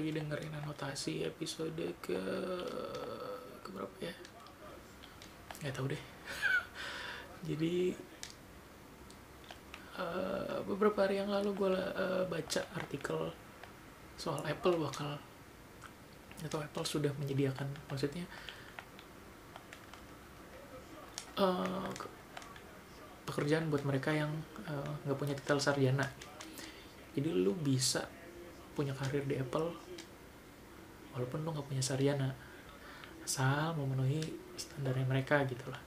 lagi dengerin anotasi episode ke ke berapa ya? Nggak tahu deh. Jadi eh, beberapa hari yang lalu gue baca artikel soal Apple bakal atau Apple sudah menyediakan maksudnya ke- pekerjaan buat mereka yang eh, nggak punya titel sarjana. Jadi lu bisa punya karir di Apple walaupun lu nggak punya sarjana asal memenuhi standarnya mereka gitu lah.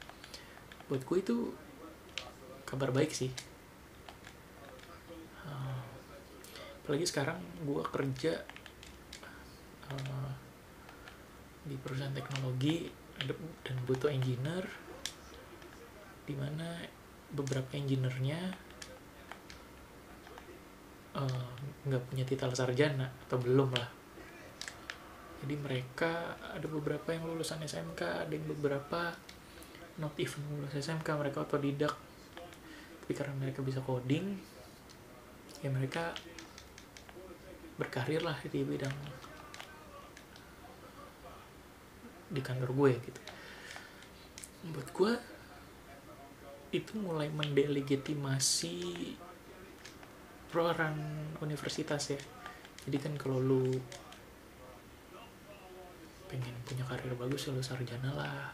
Buat gue itu kabar baik sih. Eh, apalagi sekarang gue kerja eh, di perusahaan teknologi dan butuh engineer di mana beberapa engineer-nya eh, nggak punya titel sarjana atau belum lah. Jadi mereka ada beberapa yang lulusan SMK ada yang beberapa not even lulus SMK mereka otodidak. Tapi karena mereka bisa coding ya mereka berkarir lah di bidang di kantor gue gitu. Buat gue itu mulai mendelegitimasi peran universitas ya. Jadi kan kalau lu pengen punya karir bagus ya lu sarjana lah.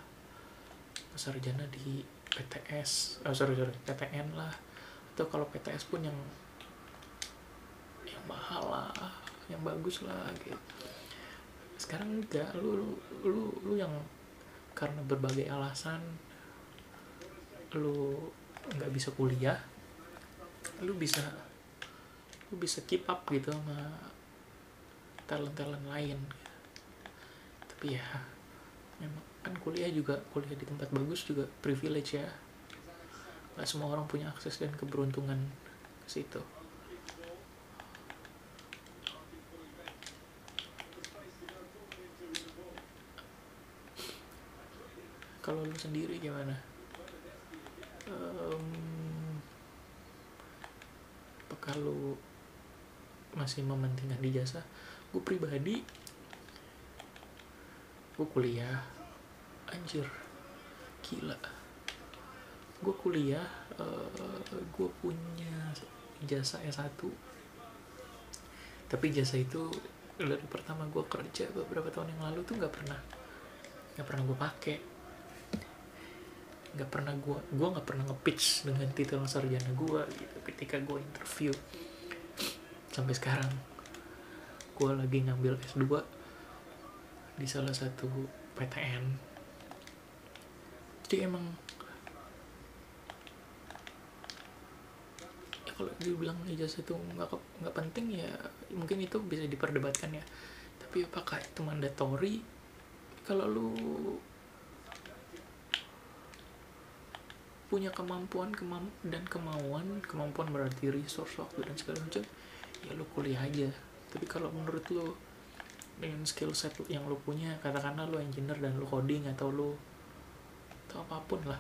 Sarjana di PTS oh sorry sorry PTN lah. Atau kalau PTS pun yang yang mahal lah yang bagus lah gitu. Sekarang enggak lu lu lu, lu yang karena berbagai alasan lu nggak bisa kuliah lu bisa lu bisa keep up gitu sama talent talent lain. Tapi ya memang kan kuliah juga kuliah di tempat bagus juga privilege ya. Nggak semua orang punya akses dan keberuntungan ke situ. Kalau lu sendiri gimana? Em, apakah lu masih mementingkan di jasa. Gue pribadi gue kuliah. Anjir gila. Gue kuliah gue punya jasa S1 tapi jasa itu dari pertama gue kerja beberapa tahun yang lalu tuh nggak pernah nggak pernah gue pakai. Nggak pernah gue gue nggak pernah nge-pitch dengan titel sarjana gue gitu ketika gue interview sampai sekarang gue lagi ngambil S2 di salah satu PTN jadi emang ya kalau dibilang ijazah itu nggak nggak penting ya mungkin itu bisa diperdebatkan ya. Tapi apakah itu mandatory kalau lu punya kemampuan kemam dan kemauan kemampuan berarti resource waktu dan segala macam ya lu kuliah aja. Tapi kalau menurut lu dengan skill set yang lu punya katakanlah lu engineer dan lu coding atau lu atau apa pun lah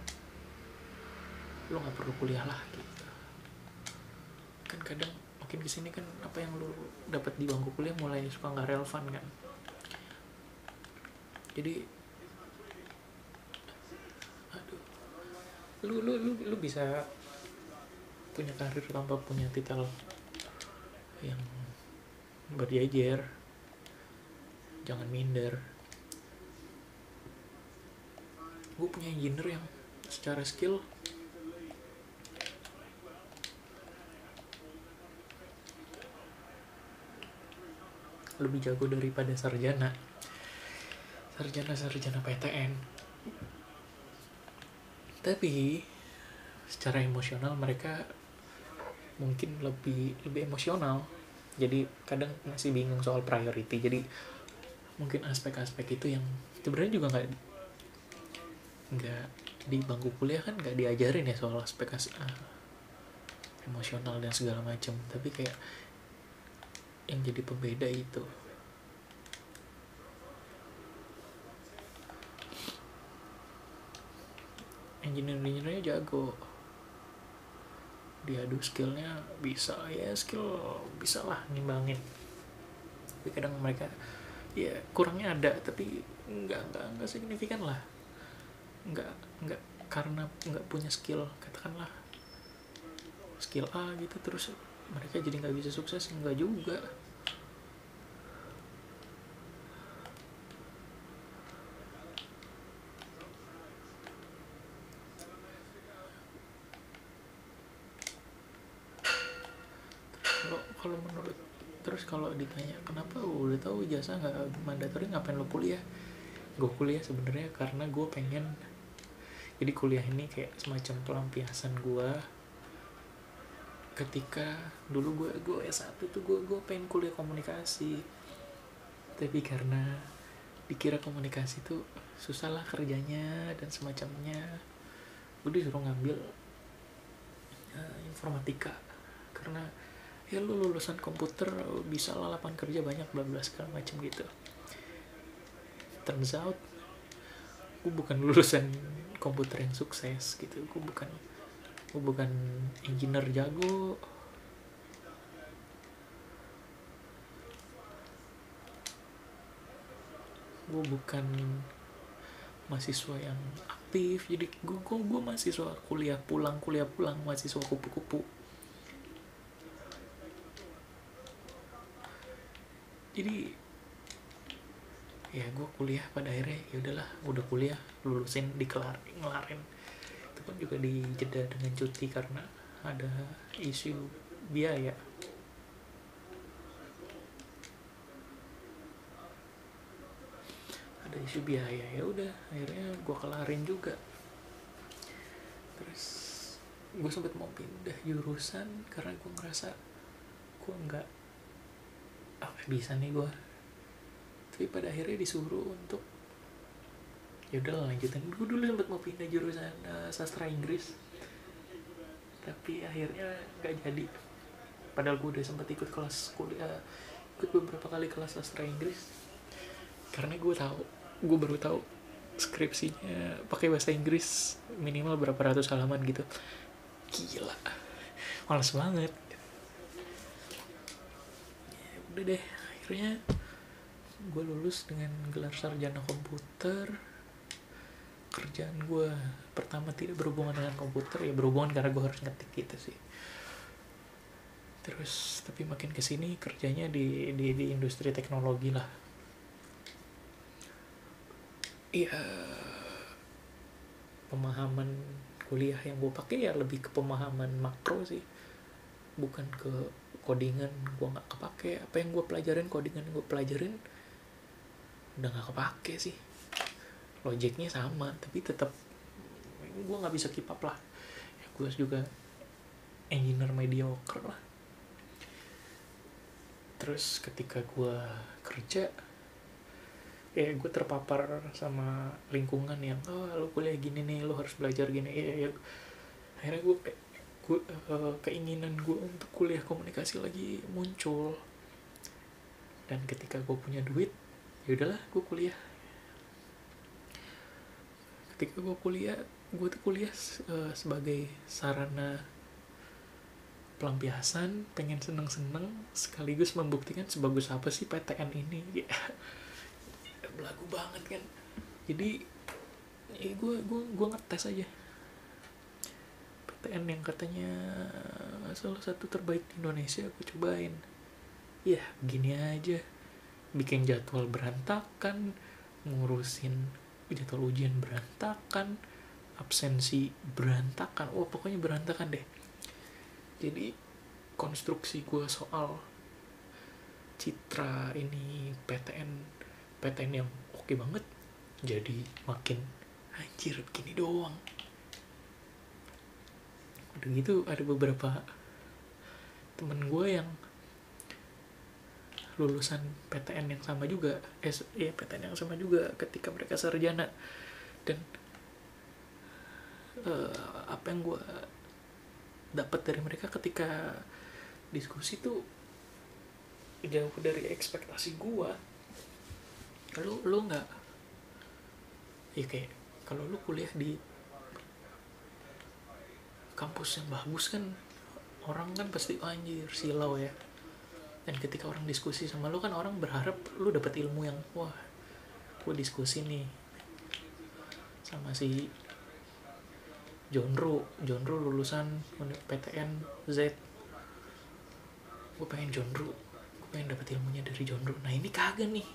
lu nggak perlu kuliah lah gitu. Kan kadang makin ke sini kan apa yang lu dapat di bangku kuliah mulai suka nggak relevan kan? Jadi aduh lu lu lu lu bisa punya karir tanpa punya titel yang berjejer jangan minder. Gue punya engineer yang secara skill lebih jago daripada sarjana. Sarjana sarjana PTN tapi secara emosional mereka mungkin lebih lebih emosional. Jadi kadang masih bingung soal priority. Jadi mungkin aspek-aspek itu yang sebenarnya juga nggak nggak di bangku kuliah kan nggak diajarin ya soal aspek as- ah, emosional dan segala macam. Tapi kayak yang jadi pembeda itu. Engineer-engineernya jago diadu skillnya bisa ya skill bisa lah nimbangin. Tapi kadang mereka ya kurangnya ada tapi nggak nggak nggak signifikan lah. Nggak nggak karena nggak punya skill katakanlah skill A gitu terus mereka jadi nggak bisa sukses nggak juga kalau kalau menurut terus kalau ditanya kenapa udah tahu jasa nggak mandatory? Ngapain lo kuliah? Gue kuliah sebenarnya karena gue pengen jadi kuliah ini kayak semacam pelampiasan gue ketika dulu gue gue S1 tuh gue gue pengen kuliah komunikasi. Tapi karena dikira komunikasi tuh susah lah kerjanya dan semacamnya gue disuruh ngambil uh, informatika. Karena ya lu lulusan komputer bisa lah lapangan kerja banyak bla bla segala macam gitu. Turns out gue bukan lulusan komputer yang sukses gitu. Gue bukan gue bukan engineer jago. Gue bukan mahasiswa yang aktif. Jadi gue, gue mahasiswa kuliah pulang kuliah pulang mahasiswa kupu-kupu jadi ya gue kuliah pada akhirnya ya udahlah udah kuliah lulusin dikelar ngelarin. Itu pun juga dijeda dengan cuti karena ada isu biaya. Ada isu biaya ya udah akhirnya gue kelarin juga. Terus gue sempet mau pindah jurusan karena gue ngerasa gue nggak apa bisa nih gue tapi pada akhirnya disuruh untuk ya udah lanjutin. Gue dulu sempet mau pindah jurusan uh, sastra Inggris. Tapi akhirnya nggak jadi. Padahal gue udah sempet ikut kelas kuliah ikut beberapa kali kelas sastra Inggris. Karena gue tahu gue baru tahu skripsinya pakai bahasa Inggris minimal berapa ratus halaman gitu. Gila males banget udah deh akhirnya gue lulus dengan gelar sarjana komputer. Kerjaan gue pertama tidak berhubungan dengan komputer ya berhubungan karena gue harus ngetik gitu sih. Terus tapi makin ke sini kerjanya di di di industri teknologi lah. Iya pemahaman kuliah yang gue pakai ya lebih ke pemahaman makro sih bukan ke codingan gue nggak kepake. Apa yang gue pelajarin codingan gue pelajarin udah nggak kepake sih. Logiknya sama tapi tetap gue nggak bisa keep up lah. Ya, gue juga engineer mediocre lah. Terus ketika gue kerja ya gue terpapar sama lingkungan yang oh lo kuliah gini nih lo harus belajar gini. Ya, ya. akhirnya gue kayak gue uh, keinginan gue untuk kuliah komunikasi lagi muncul. Dan ketika gue punya duit ya udahlah gue kuliah. Ketika gue kuliah gue tuh kuliah uh, sebagai sarana pelampiasan pengen seneng-seneng sekaligus membuktikan sebagus apa sih PTN ini ya. Belagu banget kan. Jadi ya gue gue gue ngetes aja PTN yang katanya salah satu terbaik di Indonesia gue cobain. Ya gini aja. Bikin jadwal berantakan ngurusin jadwal ujian berantakan absensi berantakan. Wah pokoknya berantakan deh. Jadi konstruksi gue soal citra ini PTN PTN yang oke banget jadi makin anjir gini doang udah gitu ada beberapa temen gue yang lulusan PTN yang sama juga eh ya PTN yang sama juga ketika mereka sarjana. Dan uh, apa yang gue dapat dari mereka ketika diskusi tuh jauh dari ekspektasi gue lu lu nggak ya kayak kalau lu kuliah di kampus yang bagus kan orang kan pasti oh, anjir silau ya. Dan ketika orang diskusi sama lu kan orang berharap lu dapat ilmu yang wah gue diskusi nih sama si Jonro Jonro lulusan PTN Z. Gue pengen Jonro gue pengen dapat ilmunya dari Jonro nah ini kagak nih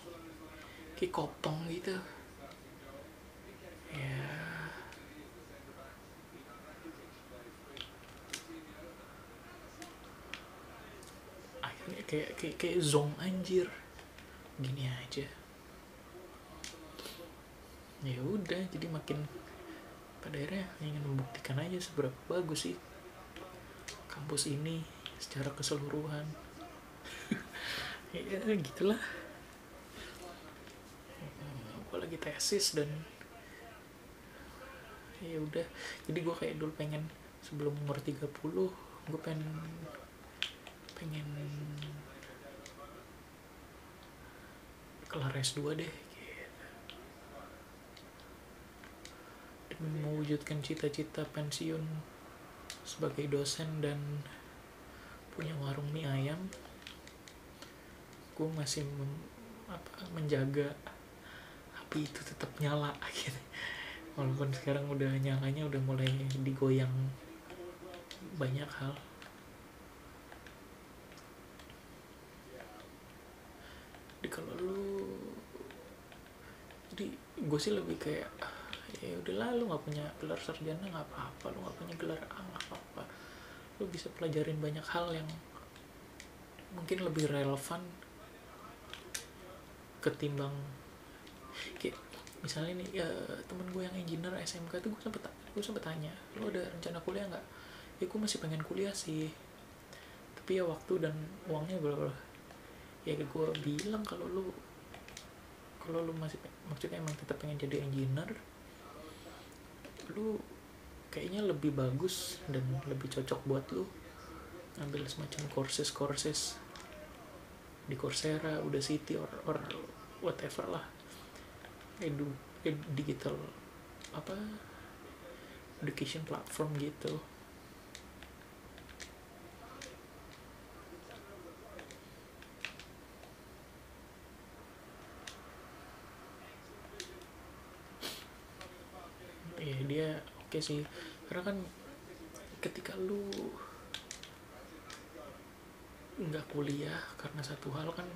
kayak kopong gitu. Ya kayak kayak kayak zong anjir. Gini aja. Ya udah jadi makin pada akhirnya ingin membuktikan aja seberapa bagus sih kampus ini secara keseluruhan. Ya gitulah. Apalagi tesis dan ya udah. Jadi gue kayak dulu pengen sebelum umur 30 gue pengen pengen kelar S2 deh demi mewujudkan cita-cita pensiun sebagai dosen dan punya warung mie ayam gue masih mem, apa, menjaga api itu tetap nyala gitu. Walaupun sekarang udah nyalanya udah mulai digoyang banyak hal jadi kalau lu jadi gue sih lebih kayak ya udahlah lu nggak punya gelar sarjana nggak apa-apa lu nggak punya gelar A nggak apa-apa. Lu bisa pelajarin banyak hal yang mungkin lebih relevan ketimbang kayak misalnya nih ya, temen gue yang engineer SMK tuh gue sempet gue sempet tanya lu ada rencana kuliah nggak? Ya gue masih pengen kuliah sih. Tapi ya waktu dan uangnya berapa? Ya gue bilang kalau lu kalau lu masih maksudnya emang tetap pengen jadi engineer lu kayaknya lebih bagus dan lebih cocok buat lu ambil semacam courses courses di Coursera, Udacity or or whatever lah. Edu ed, digital apa education platform gitu ya dia oke okay sih. Karena kan ketika lu nggak kuliah karena satu hal kan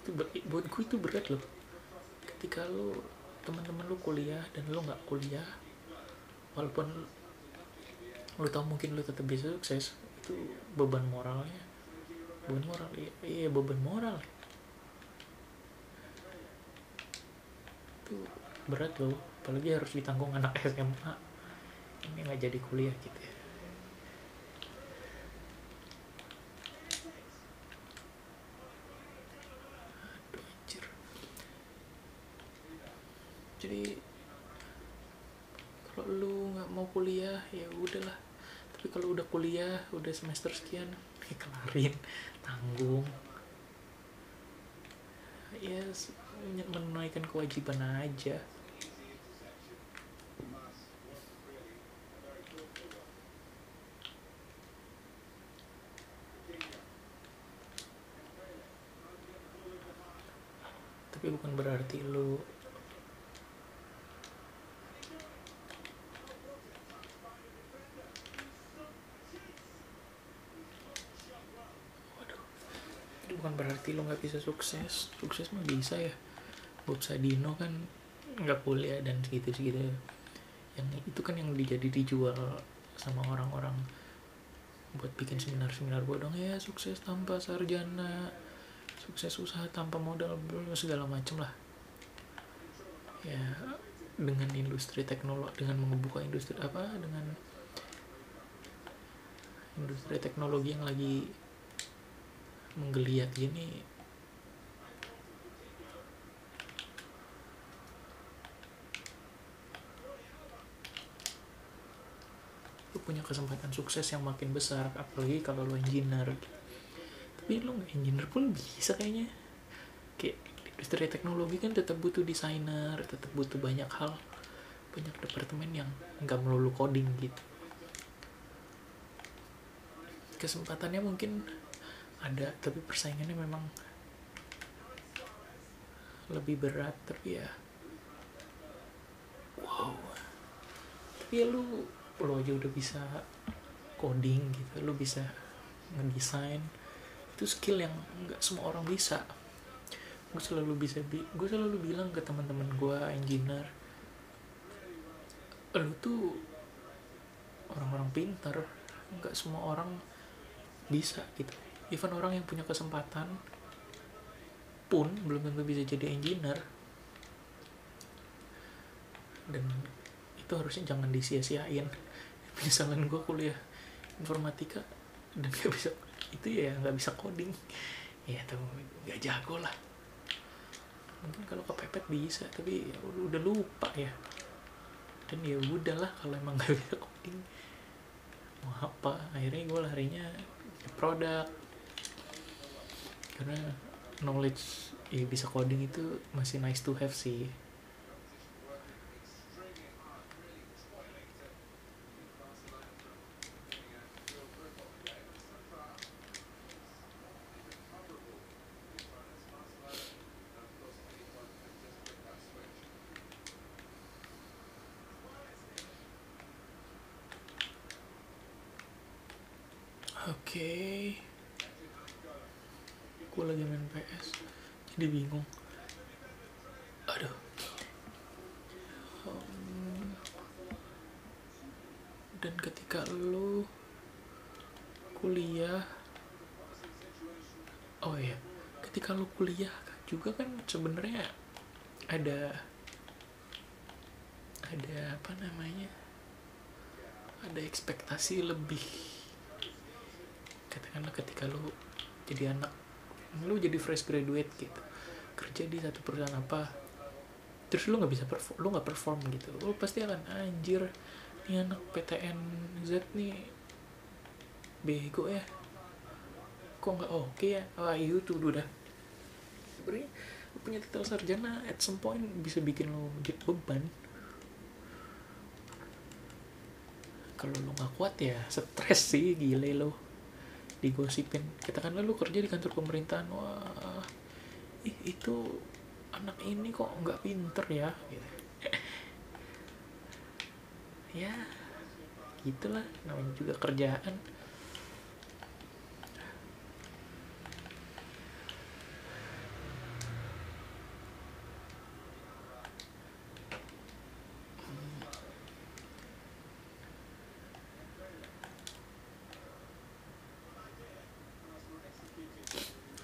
itu buat gue itu berat loh. Ketika lu teman-teman lu kuliah dan lu nggak kuliah walaupun lu tau mungkin lu tetap bisa sukses itu beban moralnya. Beban moral iya, iya beban moral. Itu berat loh apalagi harus ditanggung anak SMA ini nggak jadi kuliah gitu ya. Aduh anjir. Jadi kalau lu nggak mau kuliah ya udahlah. Tapi kalau udah kuliah udah semester sekian ya kelarin tanggung. Ya menunaikan kewajiban aja tapi bukan berarti lu waduh itu bukan berarti lu nggak bisa sukses. Sukses mah bisa ya. Bob Sadino kan nggak kuliah dan segitu segitu yang itu kan yang dijadi dijual sama orang-orang buat bikin seminar-seminar bodong. Ya sukses tanpa sarjana sukses usaha tanpa modal segala macem lah. Ya dengan industri teknologi dengan membuka industri apa dengan industri teknologi yang lagi menggeliat gini punya kesempatan sukses yang makin besar apalagi kalau lu engineer. Tapi lu nggak engineer pun bisa kayaknya. Kayak industri teknologi kan tetap butuh desainer tetap butuh banyak hal banyak departemen yang nggak melulu coding gitu. Kesempatannya mungkin ada tapi persaingannya memang lebih berat tapi ya wow. Tapi ya lu lu aja udah bisa coding gitu lu bisa ngedesain. Itu skill yang nggak semua orang bisa. Gue selalu bisa bi gue selalu bilang ke teman-teman gue engineer lu tuh orang-orang pintar nggak semua orang bisa gitu. Even orang yang punya kesempatan pun belum tentu bisa jadi engineer. Dan itu harusnya jangan disia-siain misalnya gue kuliah informatika dan gak bisa itu ya nggak bisa coding. Ya tuh nggak jago lah. Mungkin kalau kepepet bisa tapi ya udah lupa ya. Dan ya udahlah kalau emang nggak bisa coding. Mau apa? Akhirnya gue larinya ke produk. Karena knowledge ya bisa coding itu masih nice to have sih Oke. Gue lagi main PS. Jadi bingung. Aduh. Um, dan ketika lu kuliah Oh iya, ketika lu kuliah juga kan sebenarnya ada ada apa namanya? Ada ekspektasi lebih katakanlah ketika lu jadi anak lu jadi fresh graduate gitu kerja di satu perusahaan apa terus lu nggak bisa perform lu nggak perform gitu lu pasti akan anjir nih anak PTN Z nih. Bego ya. Kok nggak oke ya? Wah itu tuh udah. Sebenarnya punya titel sarjana at some point bisa bikin lu jadi beban. Kalau lu nggak kuat ya stres sih gile lo. Digosipin. Kita kan lu kerja di kantor pemerintahan. Wah ih itu anak ini kok nggak pinter ya gitu. Ya gitulah namanya juga kerjaan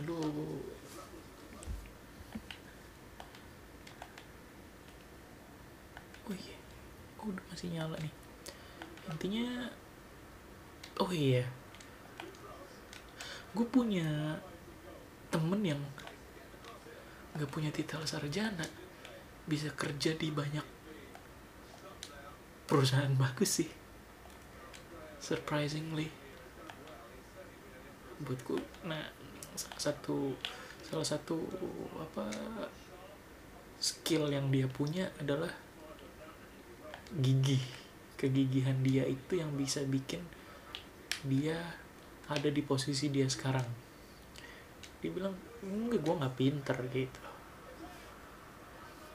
aduh oh iya oh, udah masih nyala nih. Intinya oh iya. Gue punya temen yang gak punya titel sarjana bisa kerja di banyak perusahaan bagus sih. Surprisingly. Buatku nah salah satu salah satu apa skill yang dia punya adalah gigih. Kegigihan dia itu yang bisa bikin dia ada di posisi dia sekarang. Dia bilang enggak gue nggak pinter gitu.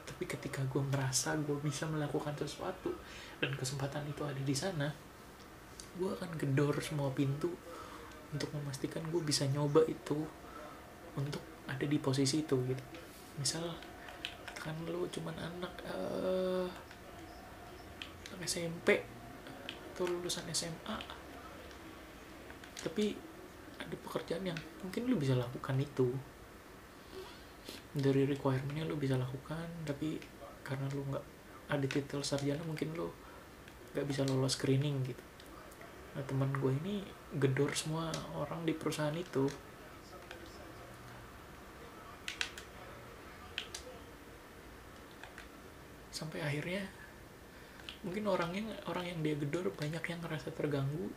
Tapi ketika gue merasa gue bisa melakukan sesuatu dan kesempatan itu ada di sana gue akan gedor semua pintu untuk memastikan gue bisa nyoba itu untuk ada di posisi itu gitu. Misal kan lu cuman anak uh, SMP atau lulusan SMA tapi ada pekerjaan yang mungkin lu bisa lakukan itu. Dari requirementnya lu bisa lakukan tapi karena lu nggak ada titel sarjana mungkin lu nggak bisa lolos screening gitu. Nah teman gue ini gedor semua orang di perusahaan itu. Sampai akhirnya mungkin orangnya orang yang dia gedor banyak yang ngerasa terganggu.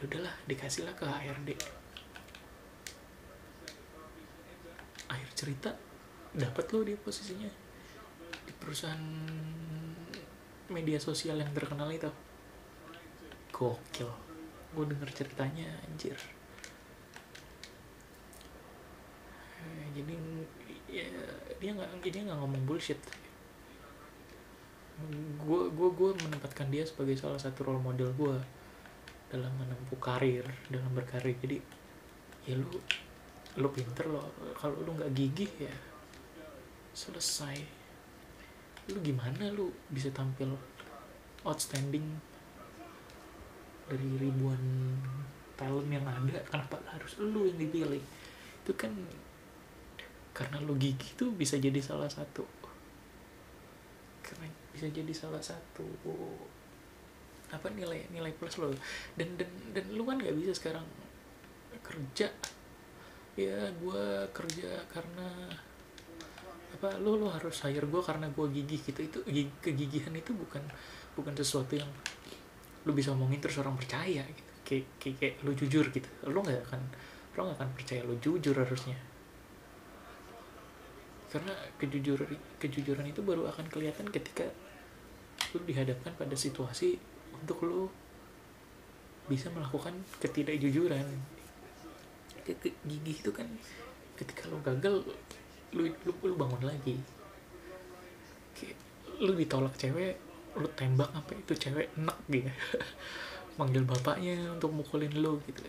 Ya udahlah dikasihlah ke HRD akhir cerita dapat lo di posisinya. Di perusahaan media sosial yang terkenal itu. Gokil. Gue denger ceritanya anjir. Jadi ya dia nggak dia nggak ngomong bullshit gue gue gue menempatkan dia sebagai salah satu role model gue dalam menempuh karir dalam berkarir. Jadi ya lu lu pinter lo kalau lu nggak gigih ya selesai. Lu gimana lu bisa tampil outstanding dari ribuan talent yang ada? Kenapa harus lu yang dipilih? Itu kan karena lu gigih tuh bisa jadi salah satu. Karena bisa jadi salah satu apa nilai nilai plus lo dan dan dan lu kan nggak bisa sekarang kerja. Ya gue kerja karena apa lu lu harus hire gue karena gue gigih gitu. Itu kegigihan itu bukan bukan sesuatu yang lu bisa omongin terus orang percaya gitu. Kayak kayak, kayak lu jujur gitu. Lu nggak akan lu nggak akan percaya lu jujur harusnya. Karena kejujuran kejujuran itu baru akan kelihatan ketika lu dihadapkan pada situasi untuk lu bisa melakukan ketidakjujuran. Gigih itu kan ketika lu gagal lu lu, lu bangun lagi. Kayak, lu ditolak cewek lu tembak sampai itu cewek enak gitu. Manggil bapaknya untuk mukulin lu gitu.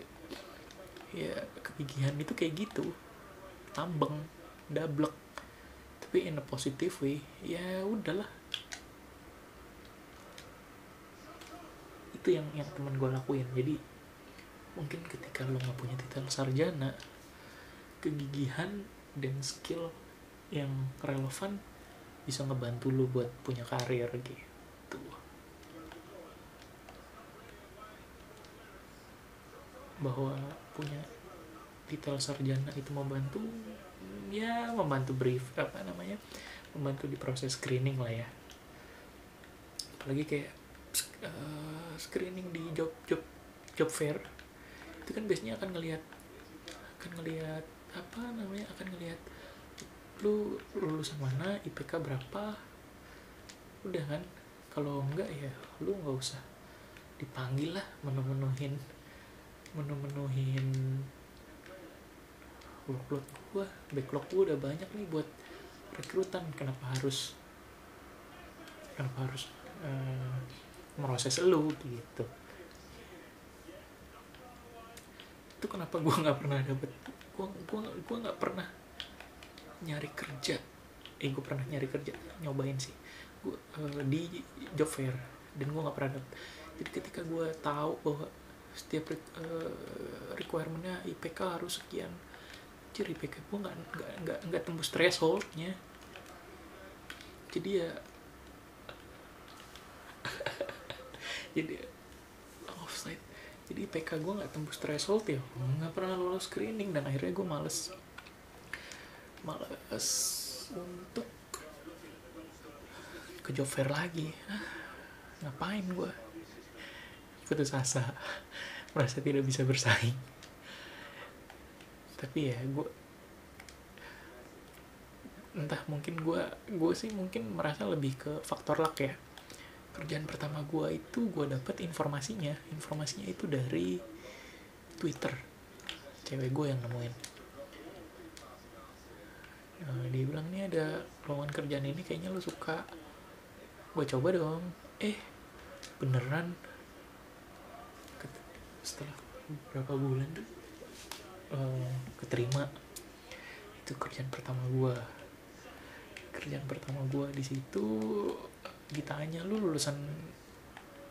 Ya kegigihan itu kayak gitu. Tambeng dablek. Tapi in a positive way ya udahlah itu yang yang teman gue lakuin. Jadi mungkin ketika lo nggak punya titel sarjana kegigihan dan skill yang relevan bisa ngebantu lo buat punya karir gitu. Bahwa punya titel sarjana itu membantu ya membantu brief apa namanya membantu di proses screening lah ya. Apalagi kayak uh, screening di job job job fair itu kan biasanya akan ngelihat akan ngelihat apa namanya akan ngelihat lu lulusan mana IPK berapa udah kan? Kalau enggak ya lu nggak usah dipanggil lah menu-menuhin menu-menuhin workload gue backlog gue udah banyak nih buat rekrutan. Kenapa harus kenapa harus uh, meroses lu gitu. Itu kenapa gue nggak pernah dapet gue gue nggak pernah nyari kerja. Eh gue pernah nyari kerja nyobain sih. Gue uh, di job fair dan gue nggak pernah dapet. Jadi ketika gue tahu bahwa setiap uh, requirementnya IPK harus sekian jadi IPK gue nggak nggak nggak tembus thresholdnya. Jadi ya jadi offside. Jadi IPK gue nggak tembus threshold ya. Nggak pernah lolos screening dan akhirnya gue males. Males untuk ke job fair lagi. Ngapain gue putus asa. Merasa tidak bisa bersaing. Tapi ya gue entah mungkin gue gue sih mungkin merasa lebih ke faktor luck ya kerjaan pertama gue itu gue dapet informasinya. Informasinya itu dari Twitter. Cewek gue yang nemuin. Nah, dia bilang nih ada lowongan kerjaan ini kayaknya lo suka. Gue coba dong. Eh beneran? Setelah berapa bulan tuh uh, keterima. Itu kerjaan pertama gue kerjaan pertama gue di situ ditanya lu lulusan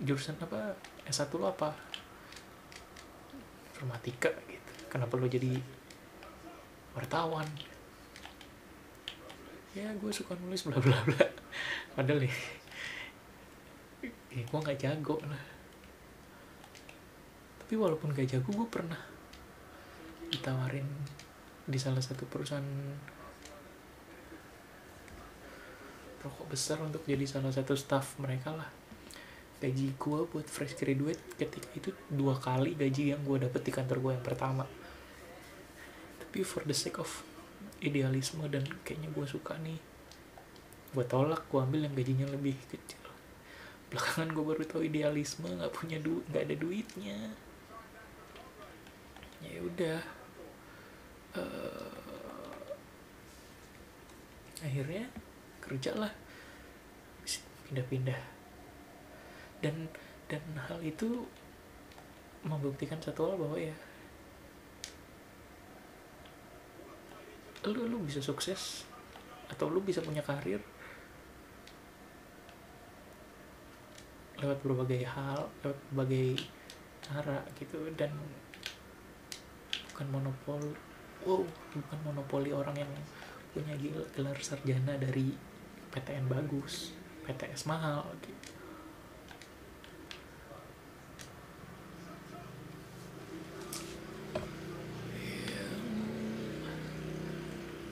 jurusan apa S1 lu apa? Informatika gitu. Kenapa lu jadi wartawan? Ya gue suka nulis bla bla bla. Padahal ya, ya gue nggak jago lah. Tapi walaupun gak jago gue pernah ditawarin di salah satu perusahaan rokok besar untuk jadi salah satu staff mereka lah. Gaji gue buat fresh graduate ketika itu dua kali gaji yang gue dapet di kantor gue yang pertama. Tapi for the sake of idealisme dan kayaknya gue suka nih gue tolak gue ambil yang gajinya lebih kecil. Belakangan gue baru tahu idealisme nggak punya duit nggak ada duitnya. Ya udah. Uh, akhirnya kerja lah. Pindah-pindah. Dan dan hal itu membuktikan satu hal bahwa ya lu lu bisa sukses atau lu bisa punya karir lewat berbagai hal lewat berbagai cara gitu. Dan bukan monopol wow bukan monopoli orang yang punya gelar sarjana dari PTN bagus PTS mahal gitu.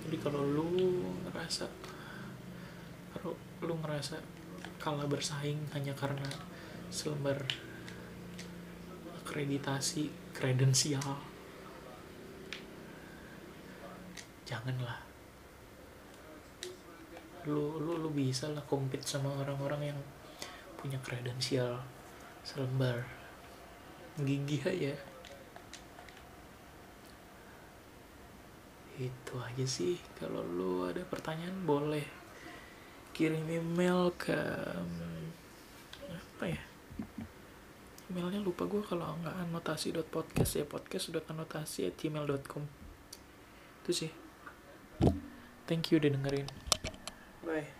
Jadi kalau lu ngerasa kalau lu ngerasa kalah bersaing hanya karena selembar akreditasi kredensial janganlah lu lu lu bisa lah compete sama orang-orang yang punya kredensial selembar gigi aja. Itu aja sih. Kalau lu ada pertanyaan boleh kirim email ke apa ya? Emailnya lupa gue kalau nggak anotasi podcast ya podcast anotasi at gmail.com itu sih. Thank you udah dengerin bye